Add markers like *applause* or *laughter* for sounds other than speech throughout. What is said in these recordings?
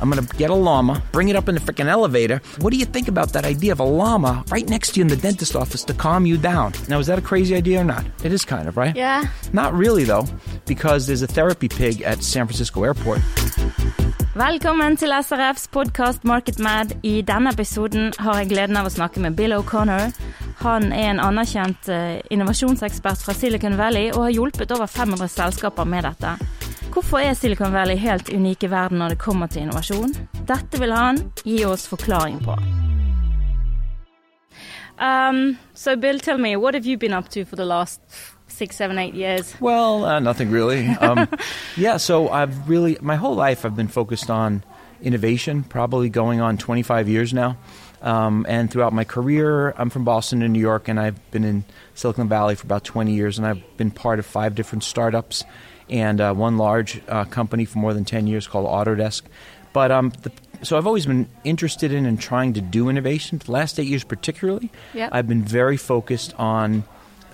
I'm gonna get a llama, bring it up in the freaking elevator. What do you think about that idea of a llama right next to you in the dentist office to calm you down? Now, is that a crazy idea or not? It is kind of, right? Yeah. Not really, though, because there's a therapy pig at San Francisco Airport. Velkommen til SRFs podkast Market Mad. I denne episoden har jeg gleden av å snakke med Bill O'Connor. Han er en anerkjent eh, innovasjonsekspert fra Silicon Valley og har hjulpet over 500 selskaper med dette. Hvorfor er Silicon Valley helt unik i verden når det kommer til innovasjon? Dette vil han gi oss forklaring på. Um, so Bill, tell me, what have you been up to for the last six, seven, eight years? Well, uh, nothing really. Um, *laughs* yeah, so I've really, my whole life, I've been focused on innovation, probably going on 25 years now. Um, and throughout my career, I'm from Boston and New York, and I've been in Silicon Valley for about 20 years, and I've been part of five different startups and uh, one large uh, company for more than 10 years called Autodesk. But um, the, so I've always been interested in and trying to do innovation. The last eight years, particularly, Yep. I've been very focused on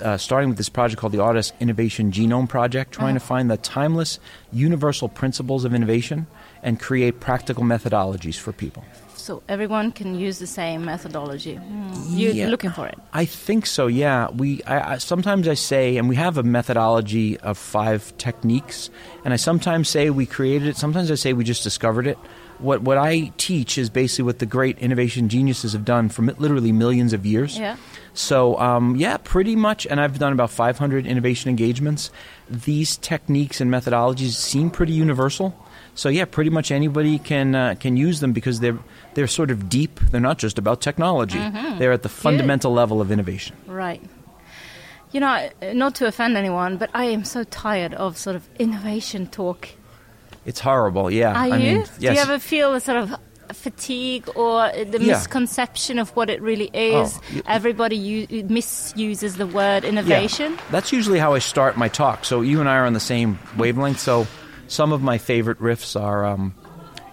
uh, starting with this project called the Autodesk Innovation Genome Project, trying to find the timeless, universal principles of innovation and create practical methodologies for people. So everyone can use the same methodology. Hmm. You're Yeah. looking for it. I think so. Yeah, we. I, I, sometimes I say, and we have a methodology of five techniques, and I sometimes say we created it. Sometimes I say we just discovered it. What what I teach is basically what the great innovation geniuses have done for literally millions of years. Yeah. So um, yeah, pretty much, and I've done about 500 innovation engagements. These techniques and methodologies seem pretty universal. So yeah, pretty much anybody can uh, can use them because they're they're sort of deep. They're not just about technology. They're at the fundamental level of innovation. Right. You know, not to offend anyone, but I am so tired of sort of innovation talk. It's horrible. Yeah. Are I you? mean, Do you ever feel a sort of fatigue or the Yeah. misconception of what it really is? Oh, Everybody u- misuses the word innovation. Yeah. That's usually how I start my talk. So you and I are on the same wavelength. So some of my favorite riffs are um,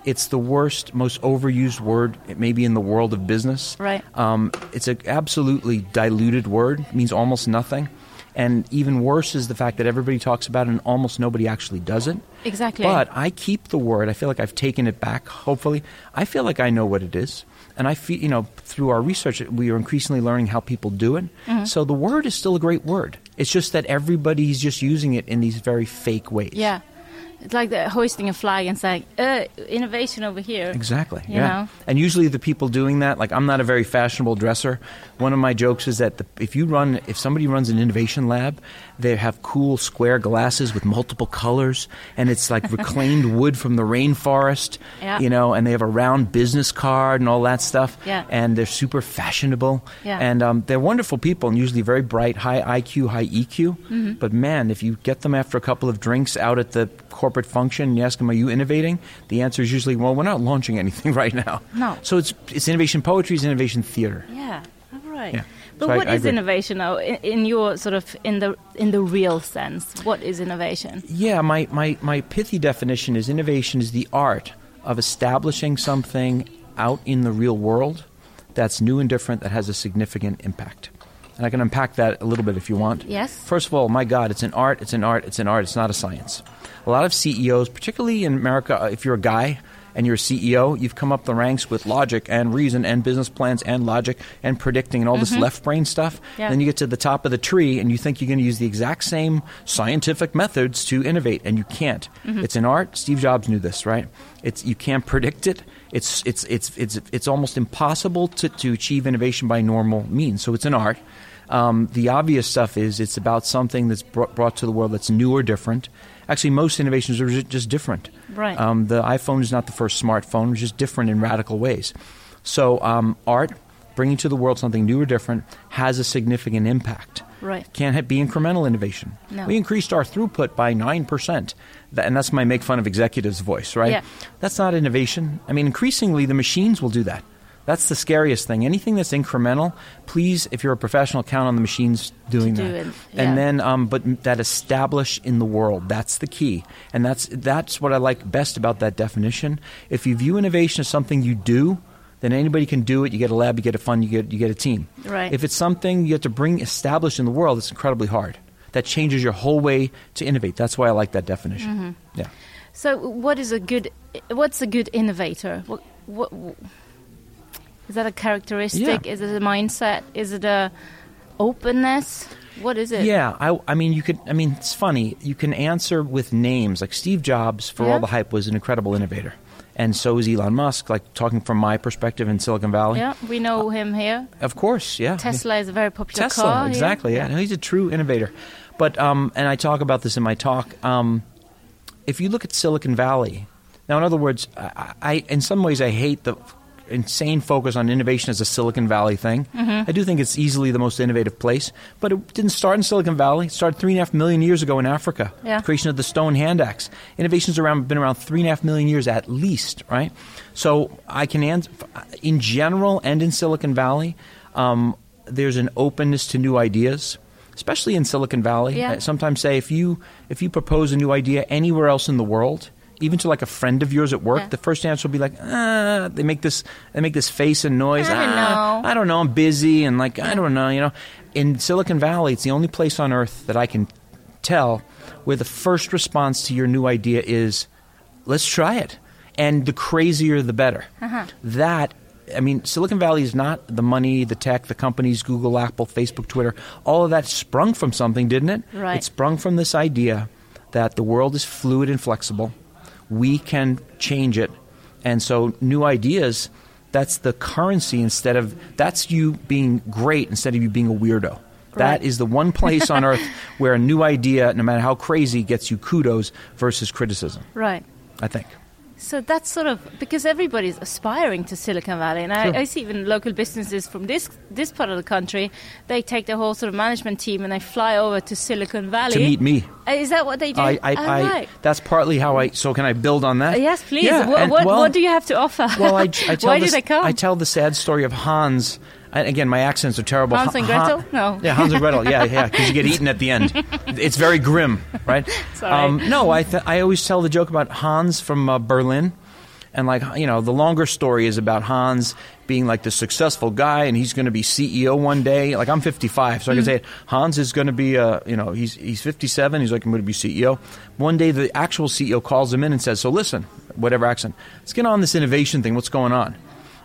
it's the worst, most overused word maybe in the world of business. Right. Um, it's an absolutely diluted word, it means almost nothing. And even worse is the fact that everybody talks about it and almost nobody actually does it. Exactly. But I keep the word. I feel like I've taken it back, hopefully. I feel like I know what it is. And I feel, you know, through our research, we are increasingly learning how people do it. Mm-hmm. So the word is still a great word. It's just that everybody's just using it in these very fake ways. Yeah. It's like the hoisting a flag and saying, uh, innovation over here. Exactly. You yeah. know? And usually the people doing that, like I'm not a very fashionable dresser. One of my jokes is that the, if you run, if somebody runs an innovation lab, they have cool square glasses with multiple colors, and it's like *laughs* reclaimed wood from the rainforest. Yeah. You know, and they have a round business card and all that stuff. Yeah. And they're super fashionable. Yeah. And um, they're wonderful people and usually very bright, high IQ, high EQ. Mm-hmm. But man, if you get them after a couple of drinks out at the corporate function and you ask them, "Are you innovating?" The answer is usually, "Well, we're not launching *laughs* anything right now." No. So it's it's innovation poetry, it's innovation theater. Yeah. All right. Yeah. But So what I is innovation though in, in your sort of in the in the real sense? What is innovation? Yeah, my, my, my pithy definition is innovation is the art of establishing something out in the real world that's new and different that has a significant impact. And I can unpack that a little bit if you want. Yes. First of all, my God, it's an art, it's an art, it's an art, it's not a science. A lot of CEOs, particularly in America, uh, if you're a guy and you're a CEO, you've come up the ranks with logic and reason and business plans and logic and predicting and all this left brain stuff. Yeah. Then you get to the top of the tree and you think you're going to use the exact same scientific methods to innovate, and you can't. It's an art. Steve Jobs knew this, right? It's you can't predict it. It's it's it's it's it's almost impossible to, to achieve innovation by normal means. So it's an art. Um, the obvious stuff is it's about something that's brought, brought to the world that's new or different. Actually, most innovations are just different. Right. Um, the iPhone is not the first smartphone; it's just different in radical ways. So, um, art, bringing to the world something new or different, has a significant impact. Right. Can't be incremental innovation. No. We increased our throughput by 9%. And that's my make fun of executives voice, right? Yeah. That's not innovation. I mean, increasingly, the machines will do that. That's the scariest thing. Anything that's incremental, please, if you're a professional, count on the machines doing do that. it, yeah. And then, um, but that establish in the world. That's the key, and that's that's what I like best about that definition. If you view innovation as something you do, then anybody can do it. You get a lab, you get a fund, you get you get a team. Right. If it's something you have to bring established in the world, it's incredibly hard. That changes your whole way to innovate. That's why I like that definition. Mm-hmm. Yeah. So, what is a good? What's a good innovator? What, what, is that a characteristic? Yeah. Is it a mindset? Is it a openness? What is it? Yeah, I, I mean, you could. I mean, it's funny. You can answer with names. Like Steve Jobs, for Yeah. all the hype, was an incredible innovator, and so is Elon Musk. Like talking from my perspective in Silicon Valley. Yeah, we know him here. Of course, yeah. Tesla is a very popular Tesla, car. here. exactly. Yeah. No, he's a true innovator. But um, and I talk about this in my talk. Um, if you look at Silicon Valley, now in other words, I, I in some ways I hate the insane focus on innovation as a Silicon Valley thing. Mm-hmm. I do think it's easily the most innovative place, but it didn't start in Silicon Valley. It started three and a half million years ago in Africa. Yeah. Creation of the Stone Hand Axe. Innovation's around been around three and a half million years at least, right? So I can answer in general and in Silicon Valley. Um, there's an openness to new ideas, especially in Silicon Valley. Yeah. I sometimes say if you if you propose a new idea anywhere else in the world, even to like a friend of yours at work, Yeah. the first answer will be like, ah, they make this they make this face and noise. I don't "Ah, know." I don't know. I'm busy and like I don't know. You know, in Silicon Valley, it's the only place on earth that I can tell where the first response to your new idea is, let's try it, and the crazier the better. Uh-huh. That. I mean, Silicon Valley is not the money, the tech, the companies, Google, Apple, Facebook, Twitter. All of that sprung from something, didn't it? Right. It sprung from this idea that the world is fluid and flexible. We can change it. And so, new ideas, that's the currency instead of, that's you being great instead of you being a weirdo. That Right. is the one place on earth where a new idea, no matter how crazy, gets you kudos versus criticism, Right. I think. So that's sort of because everybody's aspiring to Silicon Valley, and Sure. I, I see even local businesses from this this part of the country. They take their whole sort of management team and they fly over to Silicon Valley To meet me. Uh, Is that what they do? I, I, Oh, I, right. That's partly how I. So can I build on that? Uh, yes, please. Yeah, what and- what, well, what do you have to offer? Well, I, I *laughs* tell Why they come? I tell the sad story of Hans. And again, my accents are terrible. Hans and Gretel? No. Yeah, Hans and Gretel. Yeah, yeah, because you get eaten at the end. It's very grim, right? *laughs* Um, all right. no, I th- I always tell the joke about Hans from uh, Berlin, and like you know, the longer story is about Hans being like the successful guy, and he's going to be CEO one day. Like I'm 55, so I Mm. can say it. Hans is going to be, uh, you know, he's he's 57. He's like I'm going to be CEO. One day, the actual CEO calls him in and says, "So listen, whatever accent, let's get on this innovation thing. What's going on?"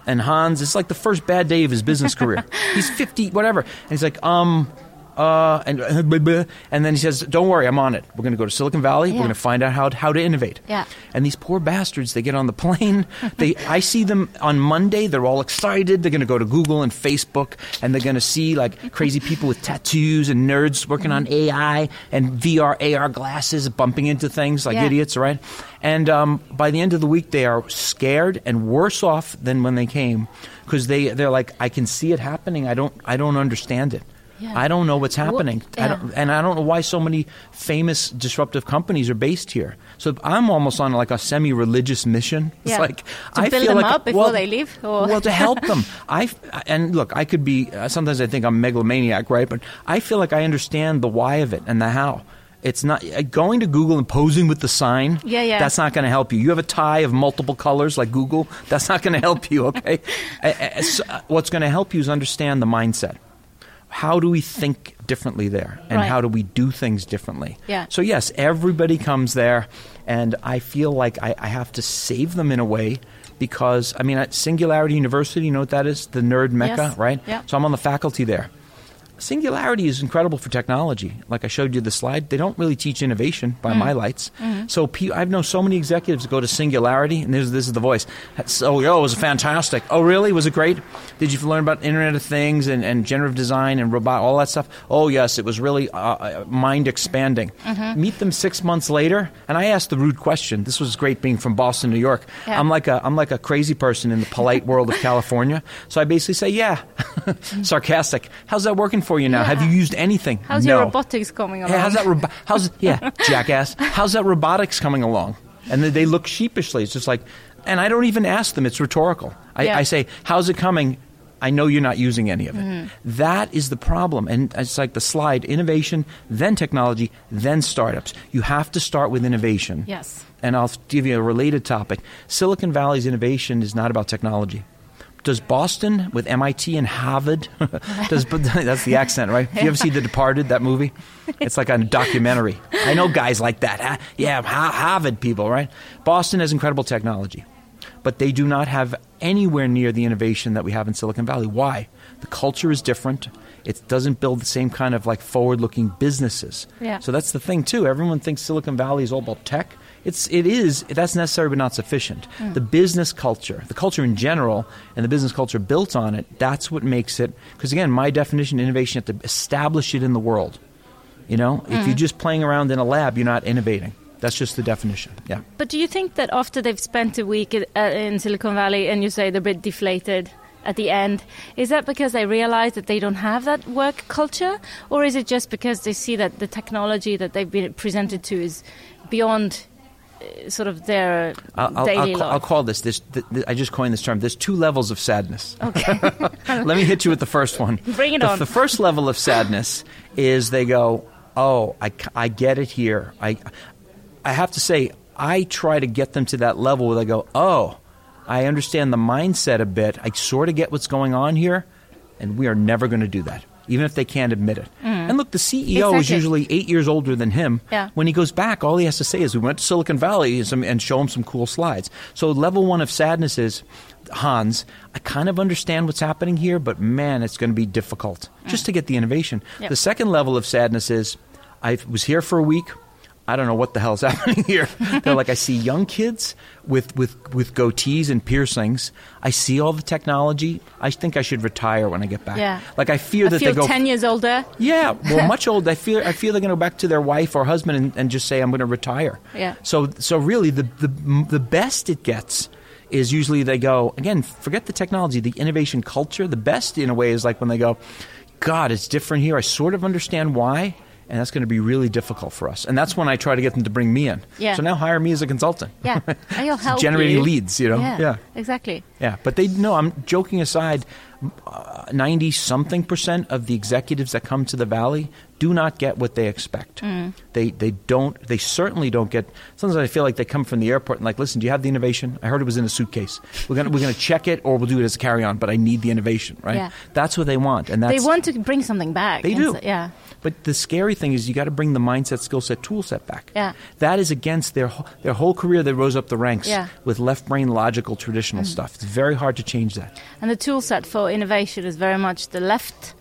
And Hans, it's like the first bad day of his business career. *laughs* he's 50, whatever. And he's like, um, uh, and, *laughs* and then he says, don't worry, I'm on it. We're going to go to Silicon Valley. Yeah. We're going to find out how, how to innovate. Yeah. And these poor bastards, they get on the plane. *laughs* They, I see them on Monday. They're all excited. They're going to go to Google and Facebook, and they're going to see like crazy people with tattoos and nerds working on AI and VR, AR glasses, bumping into things like Yeah. idiots, right? And um, by the end of the week, they are scared and worse off than when they came because they they're like, I can see it happening. I don't I don't understand it. Yeah. I don't know what's happening. I yeah. don't, and I don't know why so many famous disruptive companies are based here. So I'm almost on like a semi-religious mission. *laughs* It's Yeah. like To I build feel them like up before well, they leave, or- well, to help them. *laughs* I and look, I could be. Uh, sometimes I think I'm megalomaniac, right? But I feel like I understand the why of it and the how. It's not uh, going to Google and posing with the sign. Yeah, yeah. That's not going to help you. You have a tie of multiple colors like Google. That's not going *laughs* to help you. Okay. Uh, uh, so, uh, what's going to help you is understand the mindset. How do we think differently there, and Right. how do we do things differently? Yeah. So yes, everybody comes there, and I feel like I, I have to save them in a way because I mean, at Singularity University, you know what that is? The nerd mecca, Yes. right? Yeah. So I'm on the faculty there. Singularity is incredible for technology. Like I showed you the slide, they don't really teach innovation by my lights. So pe- I've known so many executives go to Singularity, and this, this is the voice. So, oh, it was fantastic. Oh, really? Was it great? Did you learn about Internet of Things and, and generative design and robot, all that stuff? Oh, yes, it was really uh, uh, mind expanding. Meet them six months later, and I asked the rude question. This was great being from Boston, New York. Yeah. I'm like a I'm like a crazy person in the polite *laughs* world of California. So I basically say, yeah, *laughs* sarcastic. How's that working for you now? Yeah. Have you used anything? How's no. your robotics coming along? Hey, how's that? Robo- how's yeah, *laughs* jackass? How's that robotics coming along? And they look sheepishly. It's just like, and I don't even ask them. It's rhetorical. I, Yeah. I say, "How's it coming?" I know you're not using any of it. Mm-hmm. That is the problem. And it's like the slide innovation, then technology, then startups. You have to start with innovation. Yes. And I'll give you a related topic. Silicon Valley's innovation is not about technology. Does Boston with MIT and Harvard? *laughs* does *laughs* that's the accent, right? Have you ever see The Departed, that movie? It's like a documentary. I know guys like that. Ha- Yeah, Harvard people, right? Boston has incredible technology, but they do not have anywhere near the innovation that we have in Silicon Valley. Why? The culture is different. It doesn't build the same kind of like forward-looking businesses. Yeah. So that's the thing too. Everyone thinks Silicon Valley is all about tech. It's it is that's necessary but not sufficient. The business culture, the culture in general, and the business culture built on it. That's what makes it. Because again, my definition of innovation, you have to establish it in the world. You know, if you're just playing around in a lab, you're not innovating. That's just the definition. Yeah. But do you think that after they've spent a week uh, in Silicon Valley and you say they're a bit deflated at the end, is that because they realize that they don't have that work culture? Or is it just because they see that the technology that they've been presented to is beyond Uh, sort of their I'll, I'll, daily I'll, life? I'll call this, this th- th- I just coined this term. There's two levels of sadness. Okay. *laughs* Let me hit you with the first one. Bring it the, on. The first level of sadness is they go, "Oh, I, I get it here." I I have to say, I try to get them to that level where they go, "Oh, I understand the mindset a bit. I sort of get what's going on here, and we are never going to do that." Even if they can't admit it. And look, the CEO is Mm. Usually eight years older than him. Yeah. When he goes back, all he has to say is, We went to Silicon Valley and some- and show him some cool slides. So, level one of sadness is, Hans, I kind of understand what's happening here, but man, it's going to be difficult just to get the innovation. Yeah. The second level of sadness is, I was here for a week. I don't know what the hell's *laughs* happening here. They're like, I see young kids with, with, with goatees and piercings. I see all the technology. I think I should retire when I get back. Yeah. Like I fear I that feel they go 10 years older. yeah, well, *laughs* much older. I feel I feel they're going to go back to their wife or husband and, and just say I'm going to retire. Yeah. So so really the the the best it gets is usually they go again. Forget the technology, the innovation culture. The best in a way is like when they go, God, it's different here. I sort of understand why. And that's going to be really difficult for us. And that's when I try to get them to bring me in. Yeah. So now hire me as a consultant. Yeah. You'll *laughs* help Generating you. leads, you know? Yeah, Yeah. exactly. Yeah, but they no. I'm joking aside. Ninety something percent of the executives that come to the valley do not get what they expect. Mm. They they don't. They certainly don't get. Sometimes I feel like they come from the airport and like, listen, do you have the innovation? I heard it was in a suitcase. We're gonna we're gonna check it or we'll do it as a carry on. But I need the innovation, right? Yeah. That's what they want, and that's They want to bring something back. They do. so- yeah. But the scary thing is you got to bring the mindset, skill set, tool set back. Yeah. That is against their their whole career. They rose up the ranks Yeah. with left brain logical traditional stuff. It's very hard to change that. And the tool set for innovation is very much the left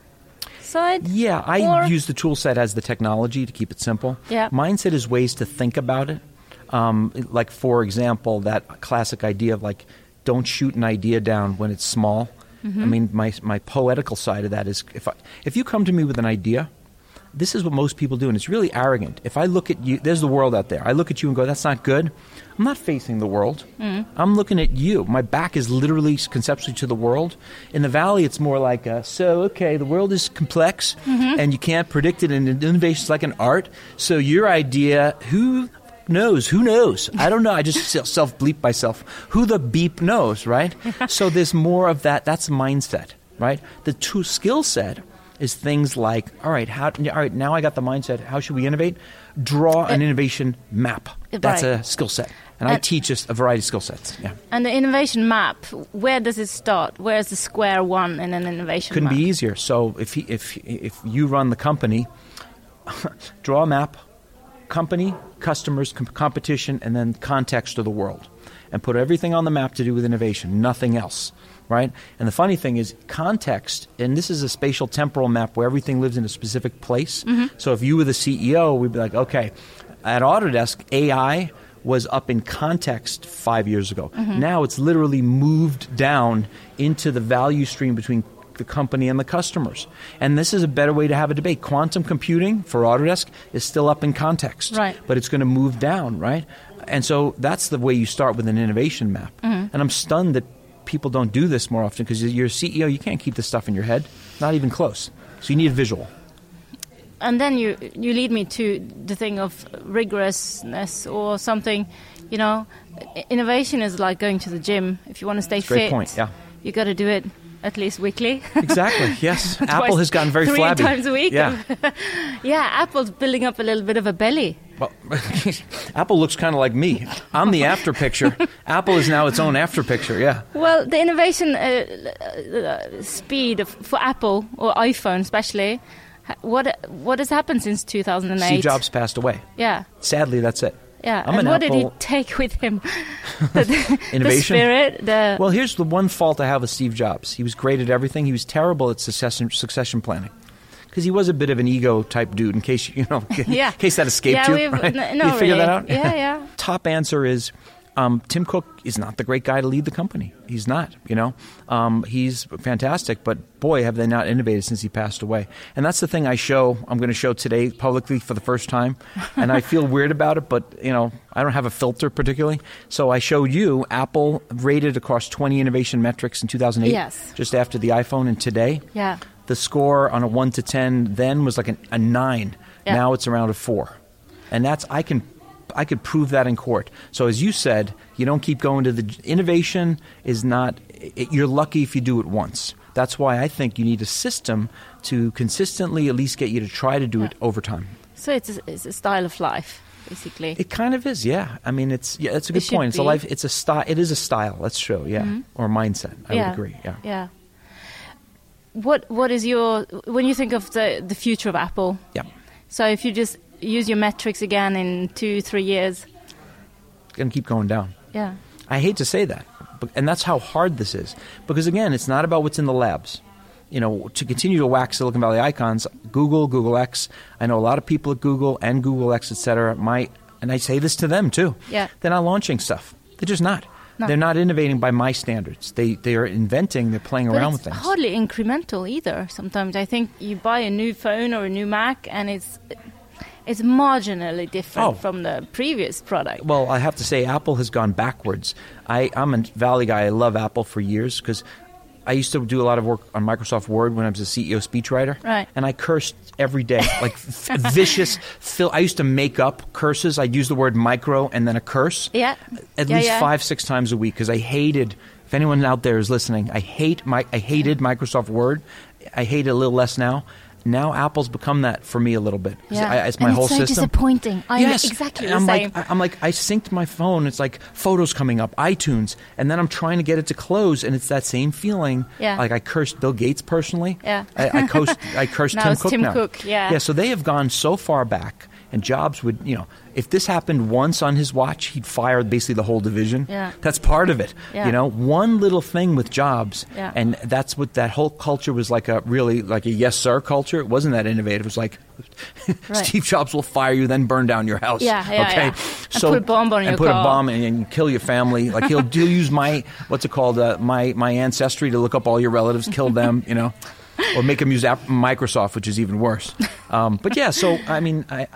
side. Yeah, I Or- use the tool set as the technology to keep it simple. Yeah. Mindset is ways to think about it. Um, like, for example, that classic idea of like, don't shoot an idea down when it's small. Mm-hmm. I mean, my, my poetical side of that is if, I, if you come to me with an idea, this is what most people do, and it's really arrogant. If I look at you, there's the world out there. I look at you and go, that's not good. I'm not facing the world. I'm looking at you. My back is literally conceptually to the world. In the valley, it's more like, uh, so, okay, the world is complex and you can't predict it, and innovation is like an art. So your idea, who knows? Who knows? I don't know. I just *laughs* self bleep myself. Who the beep knows, right? *laughs* so there's more of that. That's mindset, right? The two skill set is things like, all right, how, all right, now I got the mindset. How should we innovate? Draw an innovation map. That's Right. a skill set. And I teach us a variety of skill sets. Yeah. And the innovation map, where does it start? Where's the square one in an innovation Couldn't map? be easier. So if, he, if, if you run the company, *laughs* draw a map, company, customers, com- competition, and then context of the world. And put everything on the map to do with innovation, nothing else. Right? And the funny thing is, context, and this is a spatial temporal map where everything lives in a specific place. Mm-hmm. So if you were the CEO, we'd be like, okay, at Autodesk, AI was up in context five years ago. Mm-hmm. Now it's literally moved down into the value stream between the company and the customers. And this is a better way to have a debate. Quantum computing for Autodesk is still up in context, Right. but it's going to move down, right? And so that's the way you start with an innovation map. Mm-hmm. And I'm stunned that people don't do this more often because you're a CEO, you can't keep this stuff in your head, not even close. So you need a visual. And then you you lead me to the thing of rigorousness or something. You know, innovation is like going to the gym. If you want to stay Great fit, point, yeah. you got to do it at least weekly. *laughs* Exactly. Yes. *laughs* Apple has gotten very three flabby. times a week. Yeah. *laughs* yeah, Apple's building up a little bit of a belly. Well, *laughs* Apple looks kind of like me. I'm the after picture. *laughs* Apple is now its own after picture. Yeah. Well, the innovation uh, uh, speed of, for Apple or iPhone, especially, what what has happened since 2008? Steve Jobs passed away. Yeah, Sadly, that's it. yeah. I'm and an what did he take with him? *laughs* the, the, the spirit, the Well, here's the one fault I have with Steve Jobs. He was great at everything. He was terrible at succession, succession planning. Because he was a bit of an ego type dude. In case you know, *laughs* Yeah. in case that escaped Yeah, you, we've- *laughs* right? n- you figure that out. Yeah, yeah. Top answer is um, Tim Cook is not the great guy to lead the company. He's not. You know, um, he's fantastic, but boy, have they not innovated since he passed away. And that's the thing I show. I'm going to show today publicly for the first time, and I feel weird about it, but you know, I don't have a filter particularly. So I showed you Apple rated across 20 innovation metrics in 2008, Yes. just after the iPhone, and today. yeah. The score on a one to ten then was like an, a nine. Yeah. Now it's around a four, and that's I can I could prove that in court. So as you said, you don't keep going to the innovation is not. It, you're lucky if you do it once. That's why I think you need a system to consistently at least get you to try to do it over time. So it's a, it's a style of life, basically. It kind of is, yeah. I mean, it's yeah, that's a good should point. It's a life. It's a style. It is a style. Let's show, yeah, mm-hmm. or mindset. I yeah. would agree. Yeah. Yeah. What what is your when you think of the the future of Apple? Yeah. So if you just use your metrics again in two three years, it's Gonna keep going down. yeah, I hate to say that, but, and that's how hard this is. Because again, it's not about what's in the labs. You know, to continue to wax Silicon Valley icons, Google, Google X. I know a lot of people at Google and Google X, et cetera. My, and I say this to them too. Yeah. they're not launching stuff. They're just not. No. They're not innovating by my standards. They they are inventing. They're playing but around with things. hardly incremental either. Sometimes I think you buy a new phone or a new Mac, and it's it's marginally different Oh. from the previous product. Well, I have to say, Apple has gone backwards. I, I'm a Valley guy. I love Apple for years because I used to do a lot of work on Microsoft Word when I was a CEO speechwriter. Right. And I cursed every day, like *laughs* f- vicious. Fil- I used to make up curses. I'd use the word micro and then a curse. Yeah. At Yeah, least yeah. five, six times a week because I hated. If anyone out there is listening, I hate my. I hated Microsoft Word. I hate it a little less now. Now Apple's become that for me a little bit. Yeah. I, it's my and whole it's so system. disappointing. I'm yes, exactly I'm same. Like, I- I'm like, I synced my phone. It's like photos coming up, iTunes, and then I'm trying to get it to close, and it's that same feeling. Yeah. Like I cursed Bill Gates personally. Yeah. I, I, cursed, I *laughs* cursed Tim Cook Tim now. Cook, yeah. Yeah. So they have gone so far back, and Jobs would, you know, if this happened once on his watch, he'd fire basically the whole division. Yeah. That's part of it. Yeah. You know, one little thing with Jobs, Yeah. and that's what that whole culture was like a really like a yes sir culture. It wasn't that innovative. It was like *laughs* Right. Steve Jobs will fire you, then burn down your house. Yeah, yeah, okay. yeah. And put a bomb on and your put car. a bomb and, and kill your family. Like he'll, *laughs* he'll use my what's it called? Uh, my my ancestry to look up all your relatives, kill them. You know, *laughs* or make them use Microsoft, which is even worse. Um, but yeah, so I mean, I,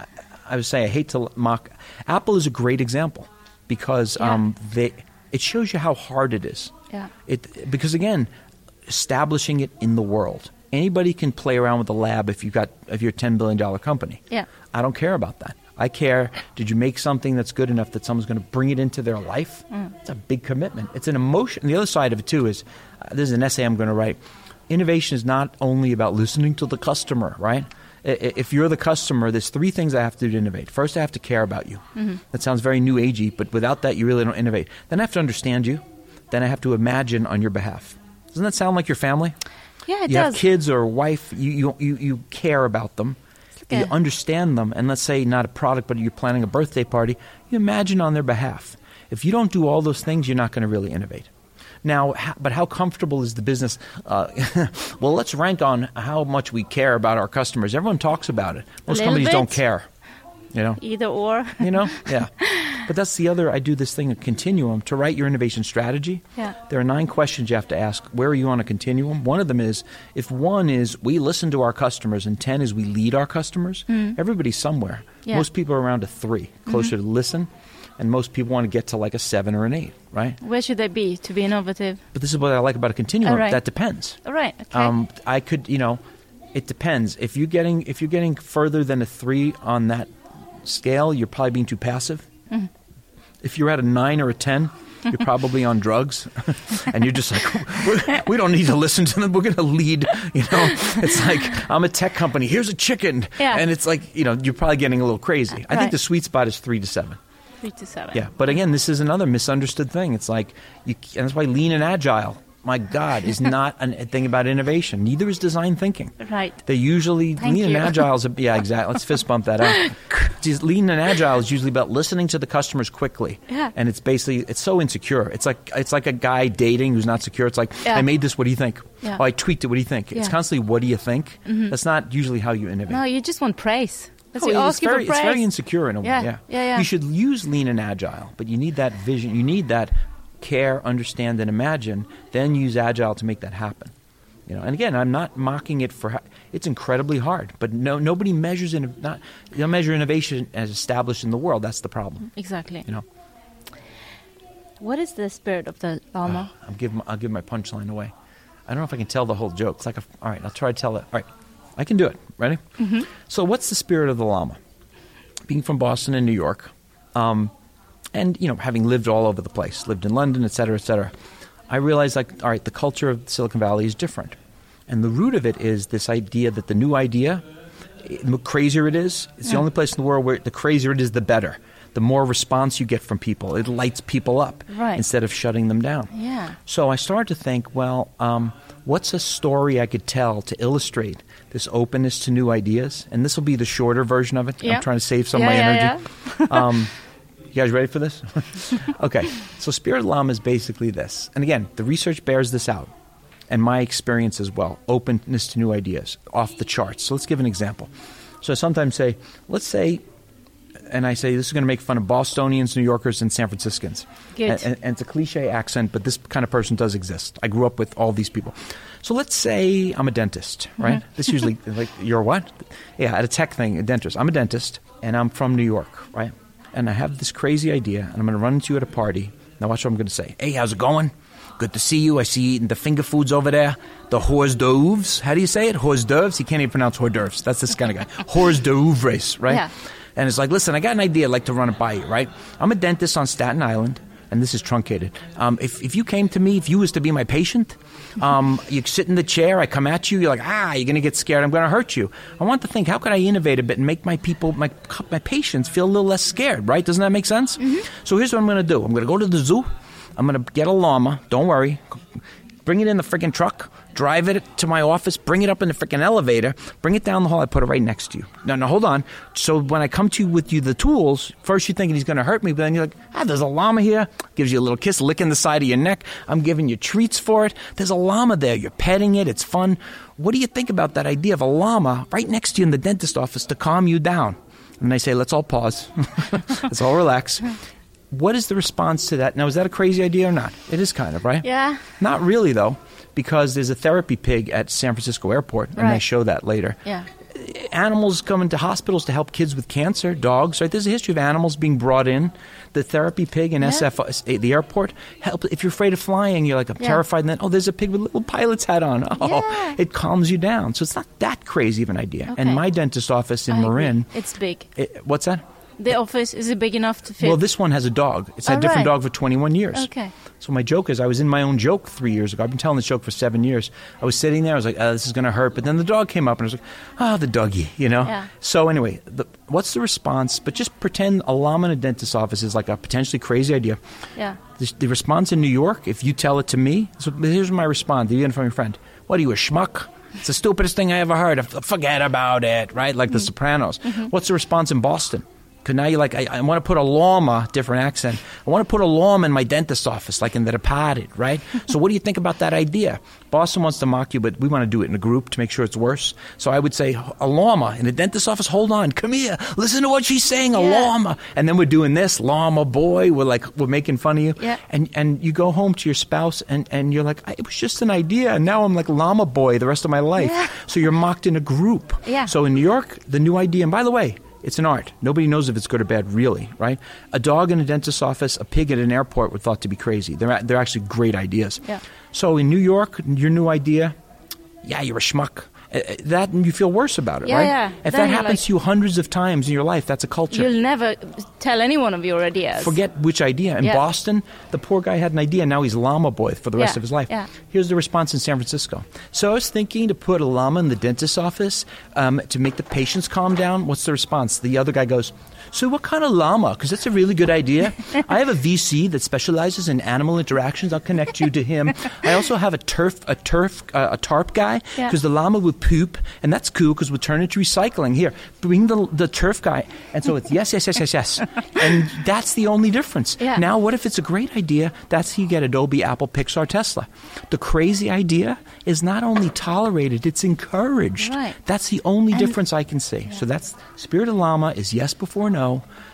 I, would say I hate to mock. Apple is a great example because Yeah. um, they it shows you how hard it is. Yeah. It because again, establishing it in the world. Anybody can play around with the lab if you've got if you're a ten billion dollar company. Yeah. I don't care about that. I care. Did you make something that's good enough that someone's going to bring it into their life? Mm. It's a big commitment. It's an emotion. The other side of it too is uh, this is an essay I'm going to write. Innovation is not only about listening to the customer, right? If you're the customer, there's three things I have to do to innovate. First, I have to care about you. Mm-hmm. That sounds very new agey, but without that, you really don't innovate. Then I have to understand you. Then I have to imagine on your behalf. Doesn't that sound like your family? yeah, it you does. have kids or a wife, you, you, you, you care about them, like you understand them, and let's say not a product, but you're planning a birthday party, you imagine on their behalf. If you don't do all those things, you're not going to really innovate. Now, but how comfortable is the business? Uh, *laughs* well, let's rank on how much we care about our customers. Everyone talks about it. Most companies don't care. You know, Either or. you know, *laughs* yeah. But that's the other. I do this thing, a continuum, to write your innovation strategy. Yeah. There are nine questions you have to ask. Where are you on a continuum? One of them is if one is we listen to our customers, and ten is we lead our customers. Everybody's somewhere. Yeah. Most people are around a three, closer to listen, and most people want to get to like a seven or an eight, right? Where should they be to be innovative? But this is what I like about a continuum. Right. That depends. All right. Okay. Um, I could, you know, it depends. If you're getting if you're getting further than a three on that scale, you're probably being too passive. Mm-hmm. If you're at a nine or a ten, you're *laughs* probably on drugs, *laughs* and you're just like, "We- *laughs* we don't need to listen to them. We're going to lead. You know, it's like I'm a tech company. Here's a chicken, Yeah. and it's like you know you're probably getting a little crazy. I Right. think the sweet spot is three to seven. Three to seven. Yeah, but again, this is another misunderstood thing. It's like, you, and that's why lean and agile, my God, is *laughs* not an- a thing about innovation. Neither is design thinking. Right. They usually Thank lean you. and agile is a, yeah *laughs* exactly. Let's fist bump that out. *laughs* Just lean and agile is usually about listening to the customers quickly. Yeah. And it's basically it's so insecure. It's like it's like a guy dating who's not secure. It's like Yeah. I made this. What do you think? Yeah. Oh, I tweaked it. What do you think? It's Yeah. Mm-hmm. constantly what do you think? That's not usually how you innovate. No, you just want praise. Oh, it's you very, it's very insecure in a way. Yeah, Yeah. yeah, yeah. You should use lean and agile, but you need that vision. You need that care, understand, and imagine. Then use agile to make that happen. You know, and again, I'm not mocking it for. ha- It's incredibly hard, but no, nobody measures in not you don't measure innovation as established in the world. That's the problem. Exactly. You know, What is the spirit of the llama? Uh, I'll give my, I'll give my punchline away. I don't know if I can tell the whole joke. It's like a, all right, I'll try to tell it. All right, I can do it. Ready? Mm-hmm. So, what's the spirit of the llama? Being from Boston and New York, um, and you know, having lived all over the place, lived in London, et cetera, et cetera, I realized like, all right, the culture of Silicon Valley is different, and the root of it is this idea that the new idea, the crazier it is, it's the only place in the world where the crazier it is, the better. The more response you get from people, it lights people up Right. instead of shutting them down. Yeah. So I started to think, well, um, what's a story I could tell to illustrate this openness to new ideas? And this will be the shorter version of it. Yeah. I'm trying to save some Yeah, of my yeah, energy. um, *laughs* you guys ready for this? *laughs* okay. So Spirit Llama is basically this. And again, the research bears this out. And my experience as well. Openness to new ideas, off the charts. So let's give an example. So I sometimes say, let's say, and I say this is going to make fun of Bostonians, New Yorkers, and San Franciscans. Good. And, and, it's a cliche accent, but this kind of person does exist. I grew up with all these people. So let's say I'm a dentist, right? Mm-hmm. This usually *laughs* like you're what? Yeah, at a tech thing, a dentist. I'm a dentist, and I'm from New York, right? And I have this crazy idea, and I'm going to run into you at a party. Now watch what I'm going to say. Hey, how's it going? Good to see you. I see you eating the finger foods over there. The hors d'oeuvres. How do you say it? Hors d'oeuvres. He can't even pronounce hors d'oeuvres. That's this kind of guy. hors d'oeuvres, right? Yeah. And it's like, listen, I got an idea. I'd like to run it by you, right? I'm a dentist on Staten Island, and this is truncated. Um, if, if you came to me, if you was to be my patient, um, *laughs* you sit in the chair, I come at you, you're like, ah, you're going to get scared. I'm going to hurt you. I want to think, how could I innovate a bit and make my people, my, my patients feel a little less scared, right? Doesn't that make sense? So here's what I'm going to do. I'm going to go to the zoo. I'm going to get a llama. Don't worry. Bring it in the freaking truck, drive it to my office, bring it up in the freaking elevator, bring it down the hall. I put it right next to you. No, no, hold on. So when I come to you with you the tools, first you're thinking he's going to hurt me, but then you're like, ah, there's a llama here. Gives you a little kiss, licking the side of your neck. I'm giving you treats for it. There's a llama there. You're petting it. It's fun. What do you think about that idea of a llama right next to you in the dentist office to calm you down? And I say, let's all pause. *laughs* let's all relax. What is the response to that? Now, is that a crazy idea or not? It is kind of, right? Yeah. Not really, though, because there's a therapy pig at San Francisco Airport, and I Right. show that later. Yeah. Animals come into hospitals to help kids with cancer, dogs, right? There's a history of animals being brought in. The therapy pig in Yeah. SF, uh, the airport, help. If you're afraid of flying, you're like, I'm Yeah. terrified, and then, oh, there's a pig with a little pilot's hat on. *laughs* Oh, Yeah. it calms you down. So it's not that crazy of an idea. Okay. And my dentist office in I agree. Marin, It's big. it, what's that? The office is it big enough to fit? Well, this one has a dog. It's had a different right. dog for 21 years. Okay. So my joke is, I was in my own joke three years ago. I've been telling this joke for seven years. I was sitting there. I was like, oh, "This is going to hurt," but then the dog came up, and I was like, "Oh, the doggy," you know. Yeah. So anyway, the, what's the response? But just pretend a llama in a dentist's office is like a potentially crazy idea. yeah. The, the response in New York, if you tell it to me, so here's my response. Even from your friend, what are you a schmuck? It's the stupidest thing I ever heard. Forget about it, right? Like The mm-hmm. Sopranos. Mm-hmm. What's the response in Boston? Because now you're like, I, I want to put a llama, different accent. I want to put a llama in my dentist's office, like in The Departed, right? *laughs* so what do you think about that idea? Boston wants to mock you, but we want to do it in a group to make sure it's worse. So I would say, a llama in a dentist's office, hold on, come here, listen to what she's saying, a Yeah. llama. And then we're doing this, llama boy, we're like, we're making fun of you. Yeah. And and you go home to your spouse and, and you're like, it was just an idea. And now I'm like llama boy the rest of my life. Yeah. So you're mocked in a group. Yeah. So in New York, the new idea, and by the way, it's an art. Nobody knows if it's good or bad, really, right? A dog in a dentist's office, a pig at an airport were thought to be crazy. They're, they're actually great ideas. Yeah. So in New York, your new idea, yeah, you're a schmuck. Uh, that you feel worse about it, Yeah, right? yeah. If Then that happens like- to you hundreds of times in your life, that's a culture. You'll never tell anyone of your ideas. Forget which idea. In Yeah. Boston, the poor guy had an idea. Now he's llama boy for the rest Yeah, of his life. yeah. Here's the response in San Francisco. So I was thinking to put a llama in the dentist's office um, to make the patients calm down. What's the response? The other guy goes, "So what kind of llama? Because that's a really good idea. *laughs* I have a VC that specializes in animal interactions. I'll connect you to him. I also have a turf, a turf, uh, a tarp guy Yeah. because the llama would poop, and that's cool because we'll turn it to recycling. Here, bring the the turf guy, and so it's yes, yes, yes, yes, yes, and that's the only difference. Yeah. Now, what if it's a great idea? That's how you get Adobe, Apple, Pixar, Tesla. The crazy idea is not only tolerated; it's encouraged. Right. That's the only And- difference I can see. So that's Spirit of Llama is yes before no.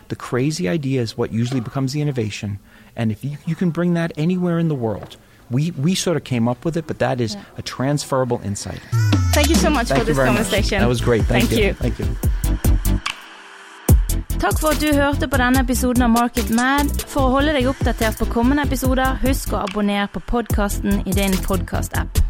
The crazy idea is what usually becomes the innovation, and if you, you can bring that anywhere in the world. We, we sort of came up with it, but that is a transferable insight. Thank you so much Thank for you this very much. conversation. That was great. Thank, you. Thank you. Takk for at du hørte på denne episoden av Market Mad. For å holde deg oppdatert på kommende episoder, husk å abonnere på podkasten i din podkast-app.